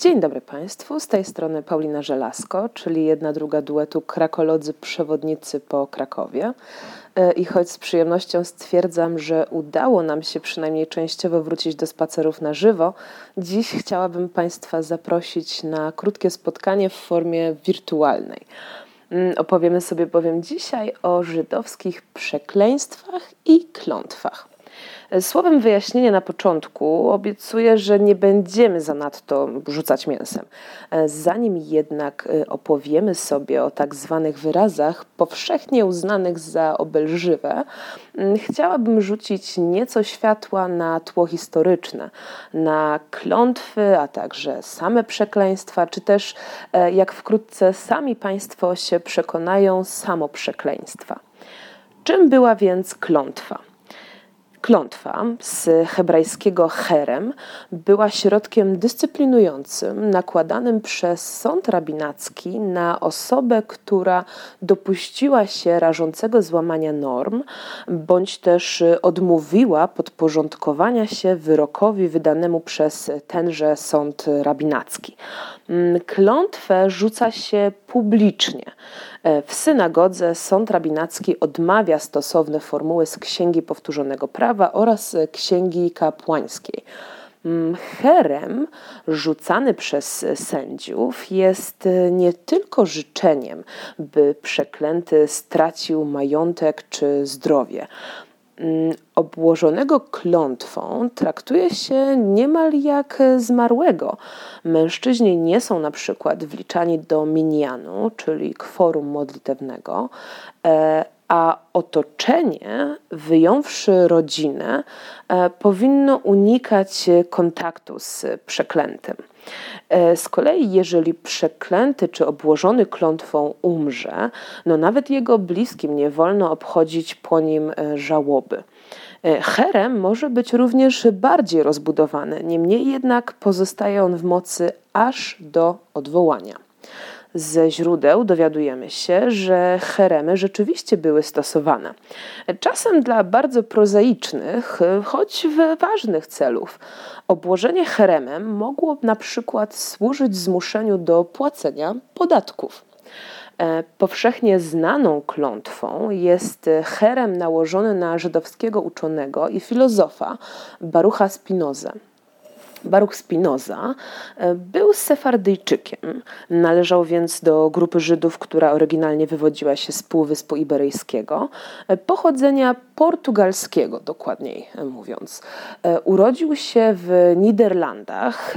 Dzień dobry Państwu, z tej strony Paulina Żelazko, czyli jedna druga duetu Krakolodzy Przewodnicy po Krakowie. E, I choć z przyjemnością stwierdzam, że udało nam się przynajmniej częściowo wrócić do spacerów na żywo, dziś chciałabym Państwa zaprosić na krótkie spotkanie w formie wirtualnej. Mm, opowiemy sobie bowiem dzisiaj o żydowskich przekleństwach i klątwach. Słowem wyjaśnienia na początku obiecuję, że nie będziemy zanadto rzucać mięsem. Zanim jednak y, opowiemy sobie o tak zwanych wyrazach powszechnie uznanych za obelżywe, chciałabym rzucić nieco światła na tło historyczne, na klątwy, a także same przekleństwa, czy też, e, jak wkrótce sami Państwo się przekonają, samo przekleństwa. Czym była więc klątwa? Klątwa z hebrajskiego herem była środkiem dyscyplinującym nakładanym przez sąd rabinacki na osobę, która dopuściła się rażącego złamania norm, bądź też odmówiła podporządkowania się wyrokowi wydanemu przez tenże sąd rabinacki. Mm, klątwę rzuca się publicznie. E, w synagodze sąd rabinacki odmawia stosowne formuły z Księgi Powtórzonego Prawa oraz Księgi Kapłańskiej. Mm, herem rzucany przez sędziów jest nie tylko życzeniem, by przeklęty stracił majątek czy zdrowie. Mm, obłożonego klątwą traktuje się niemal jak zmarłego. Mężczyźni nie są na przykład wliczani do minianu, czyli kworum modlitewnego, e, a otoczenie, wyjąwszy rodzinę, e, powinno unikać kontaktu z przeklętym. E, z kolei, jeżeli przeklęty czy obłożony klątwą umrze, no nawet jego bliskim nie wolno obchodzić po nim e, żałoby. Herem może być również bardziej rozbudowany, niemniej jednak pozostaje on w mocy aż do odwołania. Ze źródeł dowiadujemy się, że heremy rzeczywiście były stosowane. Czasem dla bardzo prozaicznych, choć ważnych celów. Obłożenie heremem mogło na przykład służyć zmuszeniu do płacenia podatków. E, powszechnie znaną klątwą jest herem nałożony na żydowskiego uczonego i filozofa Barucha Spinozę. Baruch Spinoza e, był sefardyjczykiem. Należał więc do grupy Żydów, która oryginalnie wywodziła się z Półwyspu Iberyjskiego, e, pochodzenia portugalskiego, dokładniej mówiąc. E, urodził się w Niderlandach,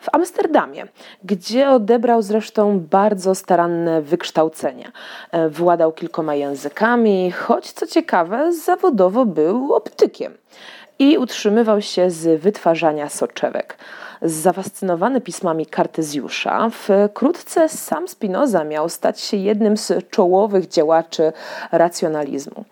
w Amsterdamie, gdzie odebrał zresztą bardzo staranne wykształcenie. Władał kilkoma językami, choć co ciekawe, zawodowo był optykiem i utrzymywał się z wytwarzania soczewek. Zafascynowany pismami Kartezjusza, wkrótce sam Spinoza miał stać się jednym z czołowych działaczy racjonalizmu.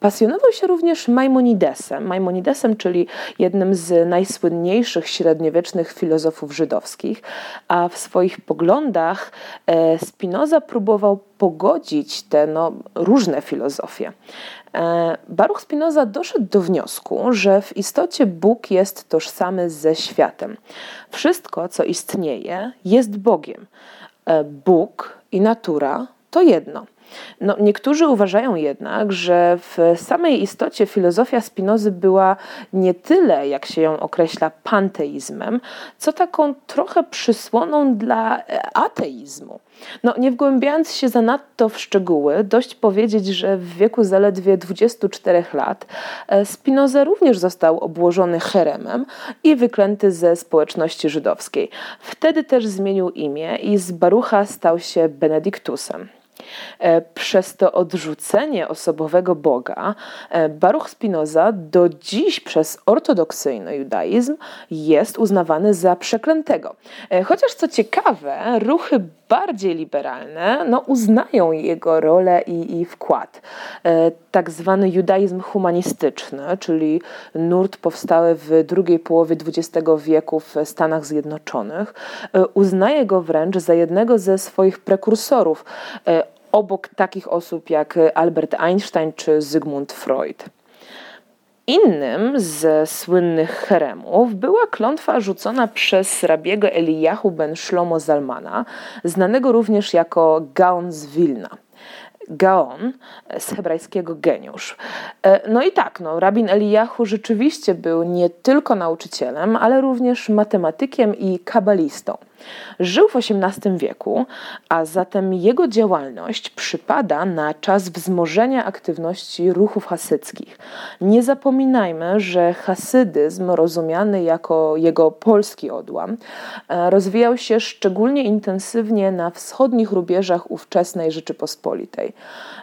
Pasjonował się również Maimonidesem, Maimonidesem, czyli jednym z najsłynniejszych średniowiecznych filozofów żydowskich, a w swoich poglądach e, Spinoza próbował pogodzić te no, różne filozofie. E, Baruch Spinoza doszedł do wniosku, że w istocie Bóg jest tożsamy ze światem. Wszystko, co istnieje, jest Bogiem. E, Bóg i natura to jedno. No, niektórzy uważają jednak, że w samej istocie filozofia Spinozy była nie tyle, jak się ją określa, panteizmem, co taką trochę przysłoną dla ateizmu. No, nie wgłębiając się zanadto w szczegóły, dość powiedzieć, że w wieku zaledwie 24 lat e, Spinoza również został obłożony heremem i wyklęty ze społeczności żydowskiej. Wtedy też zmienił imię i z Barucha stał się Benediktusem. E, przez to odrzucenie osobowego Boga e, Baruch Spinoza do dziś przez ortodoksyjny judaizm jest uznawany za przeklętego. E, chociaż co ciekawe, ruchy bardziej liberalne no, uznają jego rolę i, i wkład. Tak zwany judaizm humanistyczny, czyli nurt powstały w drugiej połowie XX wieku w Stanach Zjednoczonych, uznaje go wręcz za jednego ze swoich prekursorów obok takich osób jak Albert Einstein czy Zygmunt Freud. Innym ze słynnych heremów była klątwa rzucona przez rabiego Eliyahu ben Shlomo Zalmana, znanego również jako Gaon z Wilna. Gaon, z hebrajskiego geniusz. E, no i tak, no, rabin Eliyahu rzeczywiście był nie tylko nauczycielem, ale również matematykiem i kabalistą. Żył w XVIII wieku, a zatem jego działalność przypada na czas wzmożenia aktywności ruchów hasyckich. Nie zapominajmy, że hasydyzm, rozumiany jako jego polski odłam, e, rozwijał się szczególnie intensywnie na wschodnich rubieżach ówczesnej Rzeczypospolitej.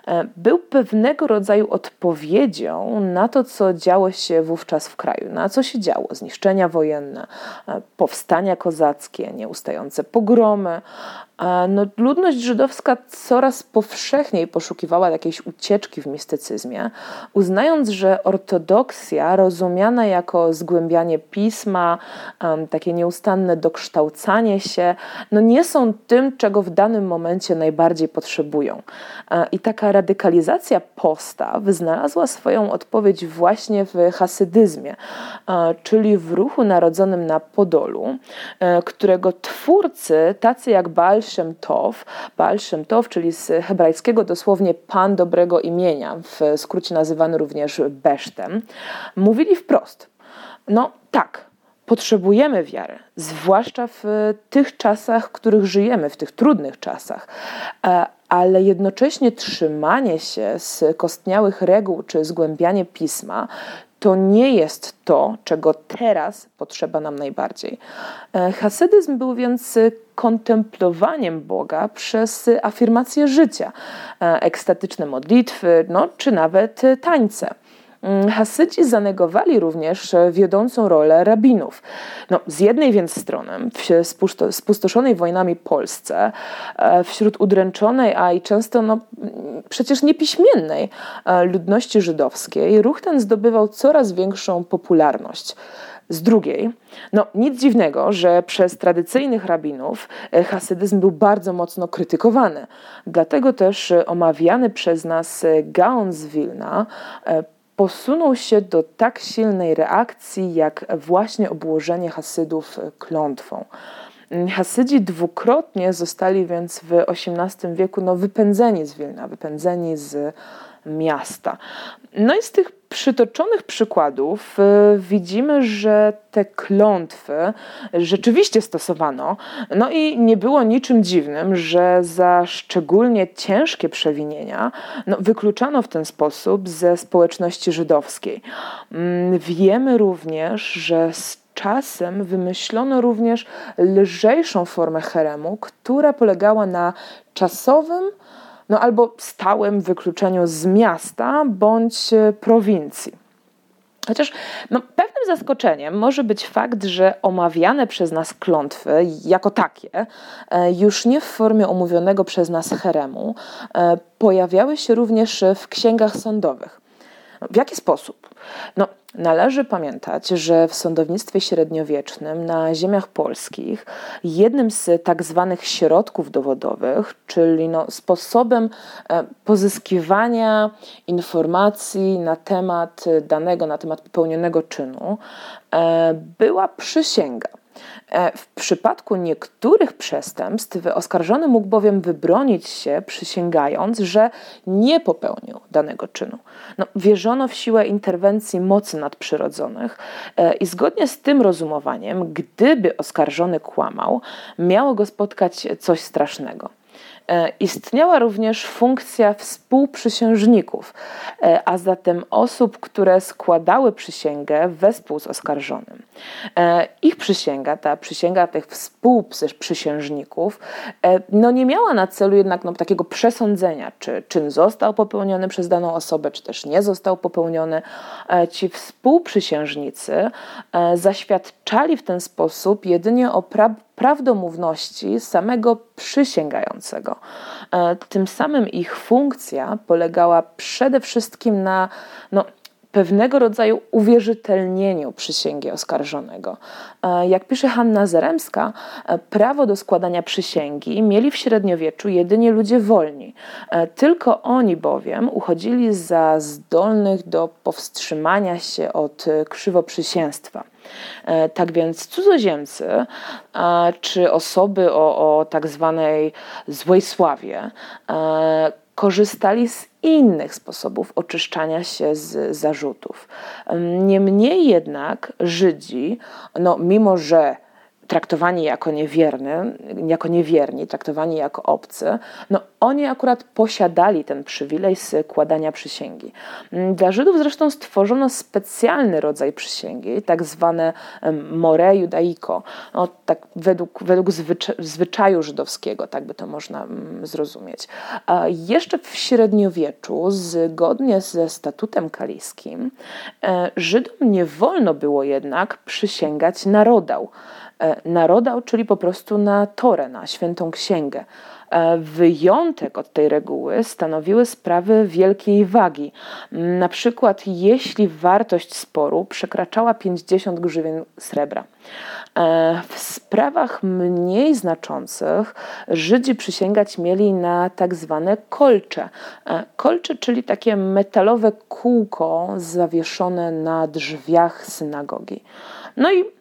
E, był pewnego rodzaju odpowiedzią na to, co działo się wówczas w kraju, na co się działo zniszczenia wojenne, e, powstania kozackie, nieustające pogromy, no, ludność żydowska coraz powszechniej poszukiwała jakiejś ucieczki w mistycyzmie, uznając, że ortodoksja rozumiana jako zgłębianie pisma, takie nieustanne dokształcanie się, no nie są tym, czego w danym momencie najbardziej potrzebują. E, I taka radykalizacja postaw znalazła swoją odpowiedź właśnie w hasydyzmie, e, czyli w ruchu narodzonym na Podolu, e, którego twórcy, tacy jak Tov, Baal Shem Tov, czyli z hebrajskiego dosłownie pan dobrego imienia, w skrócie nazywany również Besztem, mówili wprost, no tak, potrzebujemy wiary, zwłaszcza w tych czasach, w których żyjemy, w tych trudnych czasach, e, ale jednocześnie trzymanie się z kostniałych reguł czy zgłębianie pisma to nie jest to, czego teraz potrzeba nam najbardziej. E, hasydyzm był więc kontemplowaniem Boga przez afirmację życia, e, ekstatyczne modlitwy, no, czy nawet tańce. Mm, Hasydzi zanegowali również wiodącą rolę rabinów. No, z jednej więc strony w spustoszonej wojnami Polsce, e, wśród udręczonej, a i często no, przecież niepiśmiennej e, ludności żydowskiej, ruch ten zdobywał coraz większą popularność. Z drugiej, no nic dziwnego, że przez tradycyjnych rabinów e, hasydyzm był bardzo mocno krytykowany. Dlatego też omawiany przez nas Gaon z Wilna posunął się do tak silnej reakcji, jak właśnie obłożenie Hasydów klątwą. Hasydzi dwukrotnie zostali więc w XVIII wieku no, wypędzeni z Wilna, wypędzeni z miasta. No i z tych przytoczonych przykładów y, widzimy, że te klątwy rzeczywiście stosowano. No i nie było niczym dziwnym, że za szczególnie ciężkie przewinienia no, wykluczano w ten sposób ze społeczności żydowskiej. Mm, wiemy również, że z czasem wymyślono również lżejszą formę heremu, która polegała na czasowym no albo stałym wykluczeniu z miasta bądź e, prowincji. Chociaż no, pewnym zaskoczeniem może być fakt, że omawiane przez nas klątwy jako takie, e, już nie w formie omówionego przez nas heremu, e, pojawiały się również w księgach sądowych. W jaki sposób? No, Należy pamiętać, że w sądownictwie średniowiecznym na ziemiach polskich jednym z tak zwanych środków dowodowych, czyli no sposobem e, pozyskiwania informacji na temat danego, na temat popełnionego czynu, e, była przysięga. E, w przypadku niektórych przestępstw oskarżony mógł bowiem wybronić się, przysięgając, że nie popełnił danego czynu. No, wierzono w siłę interwencji mocy nadprzyrodzonych e, i zgodnie z tym rozumowaniem, gdyby oskarżony kłamał, miało go spotkać coś strasznego. E, istniała również funkcja współprzysiężników, e, a zatem osób, które składały przysięgę wespół z oskarżonym. E, ich przysięga, ta przysięga tych współprzysiężników, no nie miała na celu jednak no, takiego przesądzenia, czy czyn został popełniony przez daną osobę, czy też nie został popełniony. Ci współprzysiężnicy zaświadczali w ten sposób jedynie o pra prawdomówności samego przysięgającego. E, tym samym ich funkcja polegała przede wszystkim na no, pewnego rodzaju uwierzytelnieniu przysięgi oskarżonego. E, jak pisze Hanna Zaremska, e, prawo do składania przysięgi mieli w średniowieczu jedynie ludzie wolni. E, tylko oni bowiem uchodzili za zdolnych do powstrzymania się od krzywoprzysięstwa. Tak więc cudzoziemcy czy osoby o, o tak zwanej złej sławie korzystali z innych sposobów oczyszczania się z zarzutów. Niemniej jednak Żydzi, no, mimo że traktowani jako niewierny, jako niewierni, traktowani jako obcy, no oni akurat posiadali ten przywilej składania przysięgi. Dla Żydów zresztą stworzono specjalny rodzaj przysięgi, tak zwane more judaiko, no, tak według, według zwyczaju żydowskiego, tak by to można mm, zrozumieć. A jeszcze w średniowieczu, zgodnie ze statutem kaliskim, e, Żydom nie wolno było jednak przysięgać narodał. E, narodał, czyli po prostu na Torę, na świętą księgę. E, wyjątek od tej reguły stanowiły sprawy wielkiej wagi. Na przykład, jeśli wartość sporu przekraczała 50 grzywien srebra. E, w sprawach mniej znaczących Żydzi przysięgać mieli na tak zwane kolcze. Kolcze, czyli takie metalowe kółko zawieszone na drzwiach synagogi. No i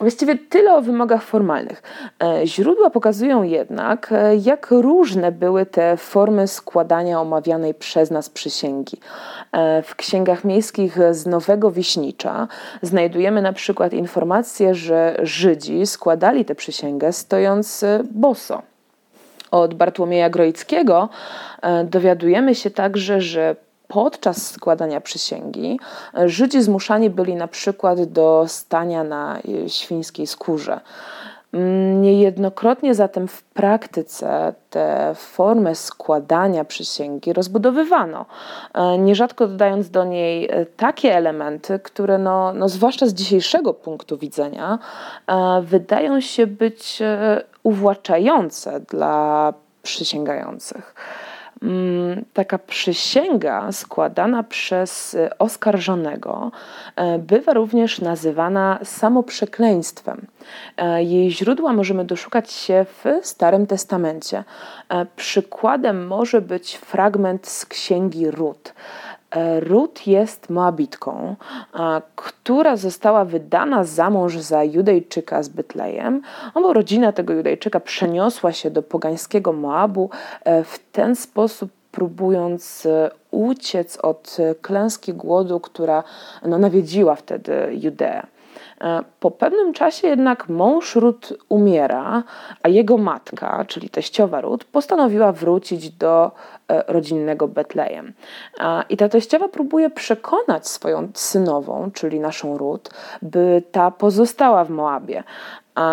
Właściwie tyle o wymogach formalnych. E, źródła pokazują jednak, e, jak różne były te formy składania omawianej przez nas przysięgi. E, w księgach miejskich z Nowego Wiśnicza znajdujemy na przykład informację, że Żydzi składali tę przysięgę stojąc boso. Od Bartłomieja Groickiego dowiadujemy się także, że podczas składania przysięgi Żydzi zmuszani byli na przykład do stania na y, świńskiej skórze. Mm, niejednokrotnie zatem w praktyce tę formę składania przysięgi rozbudowywano, e, nierzadko dodając do niej e, takie elementy, które, no, no zwłaszcza z dzisiejszego punktu widzenia, e, wydają się być uwłaczające dla przysięgających. Mm, taka przysięga składana przez y, oskarżonego e, bywa również nazywana samoprzekleństwem. E, jej źródła możemy doszukać się w Starym Testamencie. E, przykładem może być fragment z księgi Rut. E, Rut jest Moabitką, która została wydana za mąż za Judejczyka z Bytlejem, bo rodzina tego Judejczyka przeniosła się do pogańskiego Moabu e, w ten sposób próbując e, uciec od klęski głodu, która no, nawiedziła wtedy Judeę. E, po pewnym czasie jednak mąż Rut umiera, a jego matka, czyli teściowa Rut, postanowiła wrócić do e, rodzinnego Betlejem. I ta teściowa próbuje przekonać swoją synową, czyli naszą Rut, by ta pozostała w Moabie.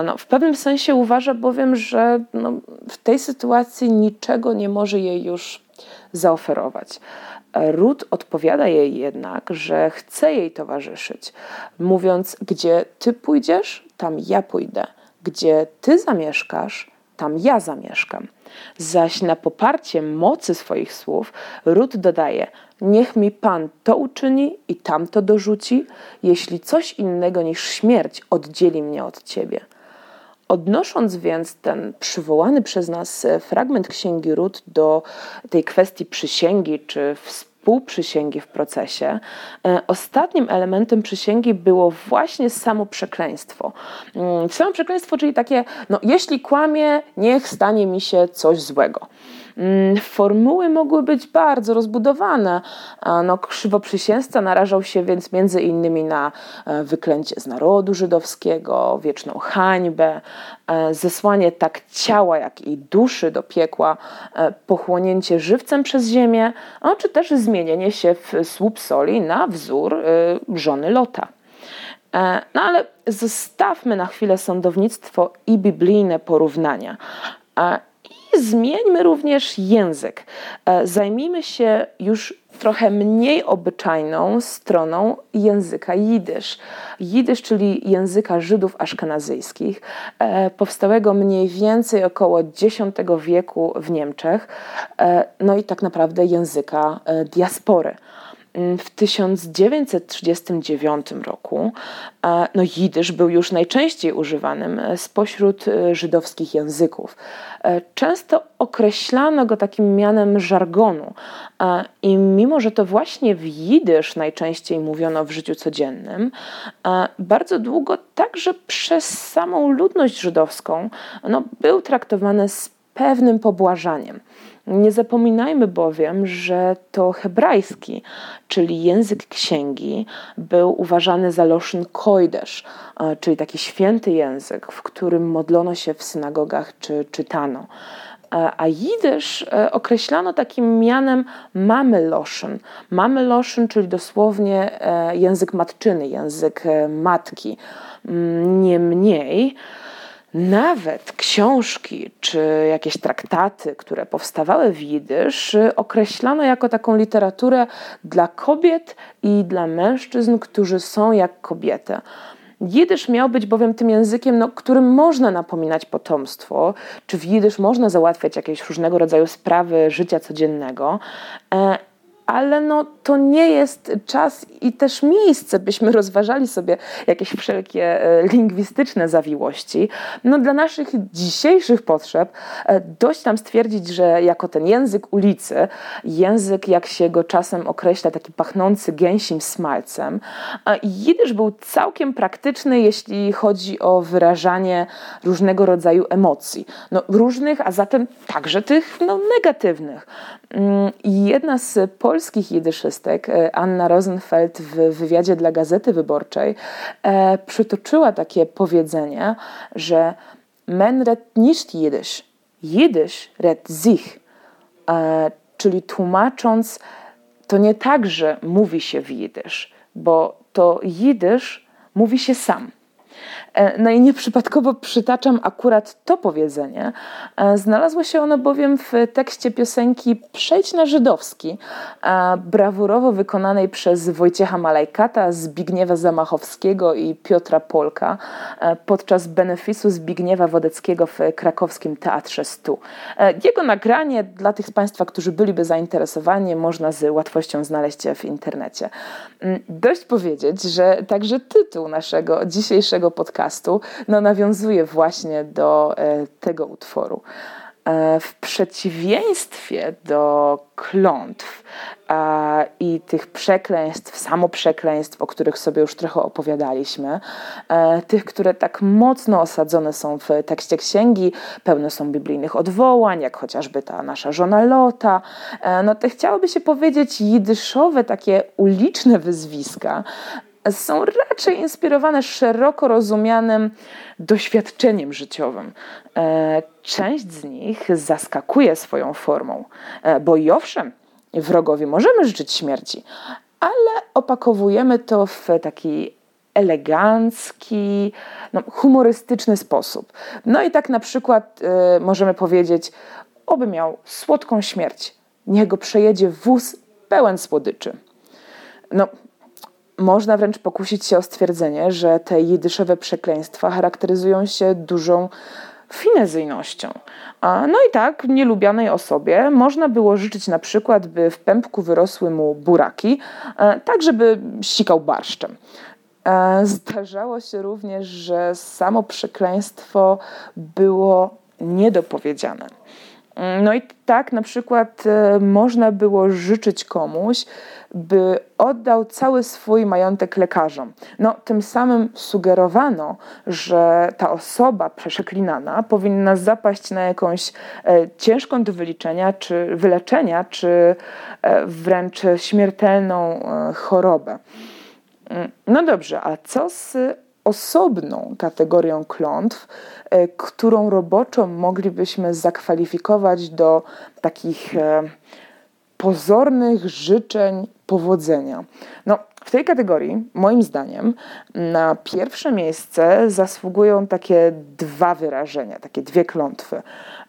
No, w pewnym sensie uważa bowiem, że no, w tej sytuacji niczego nie może jej już zaoferować. Ruth odpowiada jej jednak, że chce jej towarzyszyć, mówiąc: Gdzie ty pójdziesz, tam ja pójdę, gdzie ty zamieszkasz, tam ja zamieszkam. Zaś na poparcie mocy swoich słów Ruth dodaje: Niech mi Pan to uczyni i tamto dorzuci, jeśli coś innego niż śmierć oddzieli mnie od Ciebie. Odnosząc więc ten przywołany przez nas e, fragment Księgi Rut do tej kwestii przysięgi czy współprzysięgi w procesie, e, ostatnim elementem przysięgi było właśnie samo przekleństwo. Mm, samo przekleństwo, czyli takie, no jeśli kłamie, niech stanie mi się coś złego. Mm, formuły mogły być bardzo rozbudowane. No, krzywoprzysięzca narażał się więc między innymi na e, wyklęcie z narodu żydowskiego, wieczną hańbę, e, zesłanie tak ciała, jak i duszy do piekła, e, pochłonięcie żywcem przez ziemię, czy też zmienienie się w słup soli na wzór żony Lota. No ale zostawmy na chwilę sądownictwo i biblijne porównania zmieńmy również język. E, zajmijmy się już trochę mniej obyczajną stroną języka jidysz. Jidysz, czyli języka Żydów aszkenazyjskich, e, powstałego mniej więcej około X wieku w Niemczech, e, no i tak naprawdę języka diaspory. Mm, w 1939 roku e, no, jidysz był już najczęściej używanym e, spośród e, żydowskich języków. Często określano go takim mianem żargonu i mimo, że to właśnie w jidysz najczęściej mówiono w życiu codziennym, bardzo długo także przez samą ludność żydowską no, był traktowany z pewnym pobłażaniem. Nie zapominajmy bowiem, że to hebrajski, czyli język księgi, był uważany za loszyn kojdesz, czyli taki święty język, w którym modlono się w synagogach czy czytano. A jidysz e, określano takim mianem mamy loszyn. Mamy loszyn, czyli dosłownie e, język matczyny, język e, matki. Mm, niemniej, nawet książki czy jakieś traktaty, które powstawały w jidysz, określano jako taką literaturę dla kobiet i dla mężczyzn, którzy są jak kobiety. Jidysz miał być bowiem tym językiem, no, którym można napominać potomstwo, czy w jidysz można załatwiać jakieś różnego rodzaju sprawy życia codziennego. E, ale no, to nie jest czas i też miejsce, byśmy rozważali sobie jakieś wszelkie e, lingwistyczne zawiłości. No, dla naszych dzisiejszych potrzeb e, dość nam stwierdzić, że jako ten język ulicy, język, jak się go czasem określa, taki pachnący gęsim smalcem, jidysz był całkiem praktyczny, jeśli chodzi o wyrażanie różnego rodzaju emocji. No, różnych, a zatem także tych no, negatywnych. Mm, I jedna z polskich jidyszystek, e, Anna Rosenfeld w wywiadzie dla Gazety Wyborczej e, przytoczyła takie powiedzenie, że men red nicht jidysz, jidysz red sich, e, czyli tłumacząc, to nie tak, że mówi się w jidysz, bo to jidysz mówi się sam. E, no i nieprzypadkowo przytaczam akurat to powiedzenie. E, znalazło się ono bowiem w tekście piosenki Przejdź na żydowski, e, brawurowo wykonanej przez Wojciecha Malajkata, Zbigniewa Zamachowskiego i Piotra Polka podczas benefisu Zbigniewa Wodeckiego w krakowskim Teatrze Stu. Jego nagranie dla tych z Państwa, którzy byliby zainteresowani, można z łatwością znaleźć w internecie. Mm, dość powiedzieć, że także tytuł naszego dzisiejszego podcastu podcastu, no nawiązuje właśnie do e, tego utworu. E, w przeciwieństwie do klątw i tych przekleństw, samoprzekleństw, o których sobie już trochę opowiadaliśmy, e, tych, które tak mocno osadzone są w tekście księgi, pełne są biblijnych odwołań, jak chociażby ta nasza żona Lota, no te chciałoby się powiedzieć jidyszowe, takie uliczne wyzwiska, są raczej inspirowane szeroko rozumianym doświadczeniem życiowym. E, część z nich zaskakuje swoją formą, e, bo i owszem, wrogowi możemy życzyć śmierci, ale opakowujemy to w taki elegancki, no, humorystyczny sposób. No i tak na przykład y, możemy powiedzieć, oby miał słodką śmierć, niech go przejedzie wóz pełen słodyczy. No, można wręcz pokusić się o stwierdzenie, że te jidyszowe przekleństwa charakteryzują się dużą finezyjnością. No i tak nielubianej osobie można było życzyć na przykład, by w pępku wyrosły mu buraki, e, tak żeby sikał barszczem. E, zdarzało się również, że samo przekleństwo było niedopowiedziane. No i tak na przykład e, można było życzyć komuś, by oddał cały swój majątek lekarzom. No, tym samym sugerowano, że ta osoba przeszeklinana powinna zapaść na jakąś e, ciężką do wyliczenia, czy wyleczenia, czy e, wręcz śmiertelną chorobę. Mm, no dobrze, a co z osobną kategorią klątw, e, którą roboczo moglibyśmy zakwalifikować do takich e, pozornych życzeń powodzenia. No, w tej kategorii, moim zdaniem, na pierwsze miejsce zasługują takie dwa wyrażenia, takie dwie klątwy.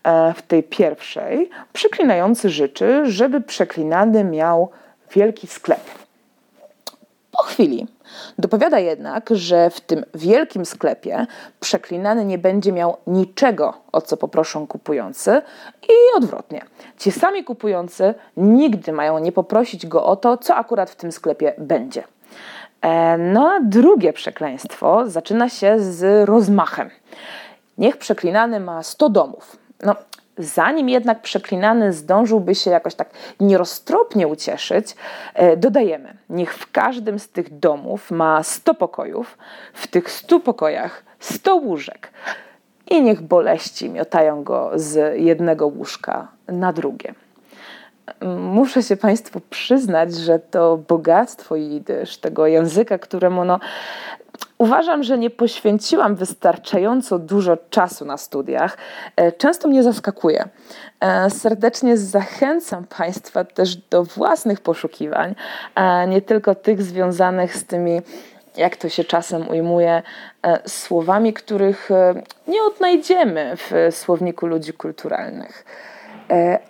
E, w tej pierwszej przeklinający życzy, żeby przeklinany miał wielki sklep po chwili. Dopowiada jednak, że w tym wielkim sklepie przeklinany nie będzie miał niczego, o co poproszą kupujący i odwrotnie. Ci sami kupujący nigdy mają nie poprosić go o to, co akurat w tym sklepie będzie. E, no a drugie przekleństwo zaczyna się z rozmachem. Niech przeklinany ma 100 domów. No, zanim jednak przeklinany zdążyłby się jakoś tak nieroztropnie ucieszyć, e, dodajemy, niech w każdym z tych domów ma 100 pokojów, w tych 100 pokojach 100 łóżek i niech boleści miotają go z jednego łóżka na drugie. Muszę się Państwu przyznać, że to bogactwo jidysz, tego języka, któremu no, Uważam, że nie poświęciłam wystarczająco dużo czasu na studiach. E, często mnie zaskakuje. E, serdecznie zachęcam Państwa też do własnych poszukiwań, nie tylko tych związanych z tymi jak to się czasem ujmuje, e, słowami, których nie odnajdziemy w słowniku ludzi kulturalnych.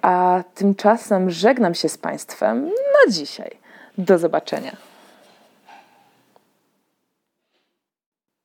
A tymczasem żegnam się z Państwem na dzisiaj. Do zobaczenia.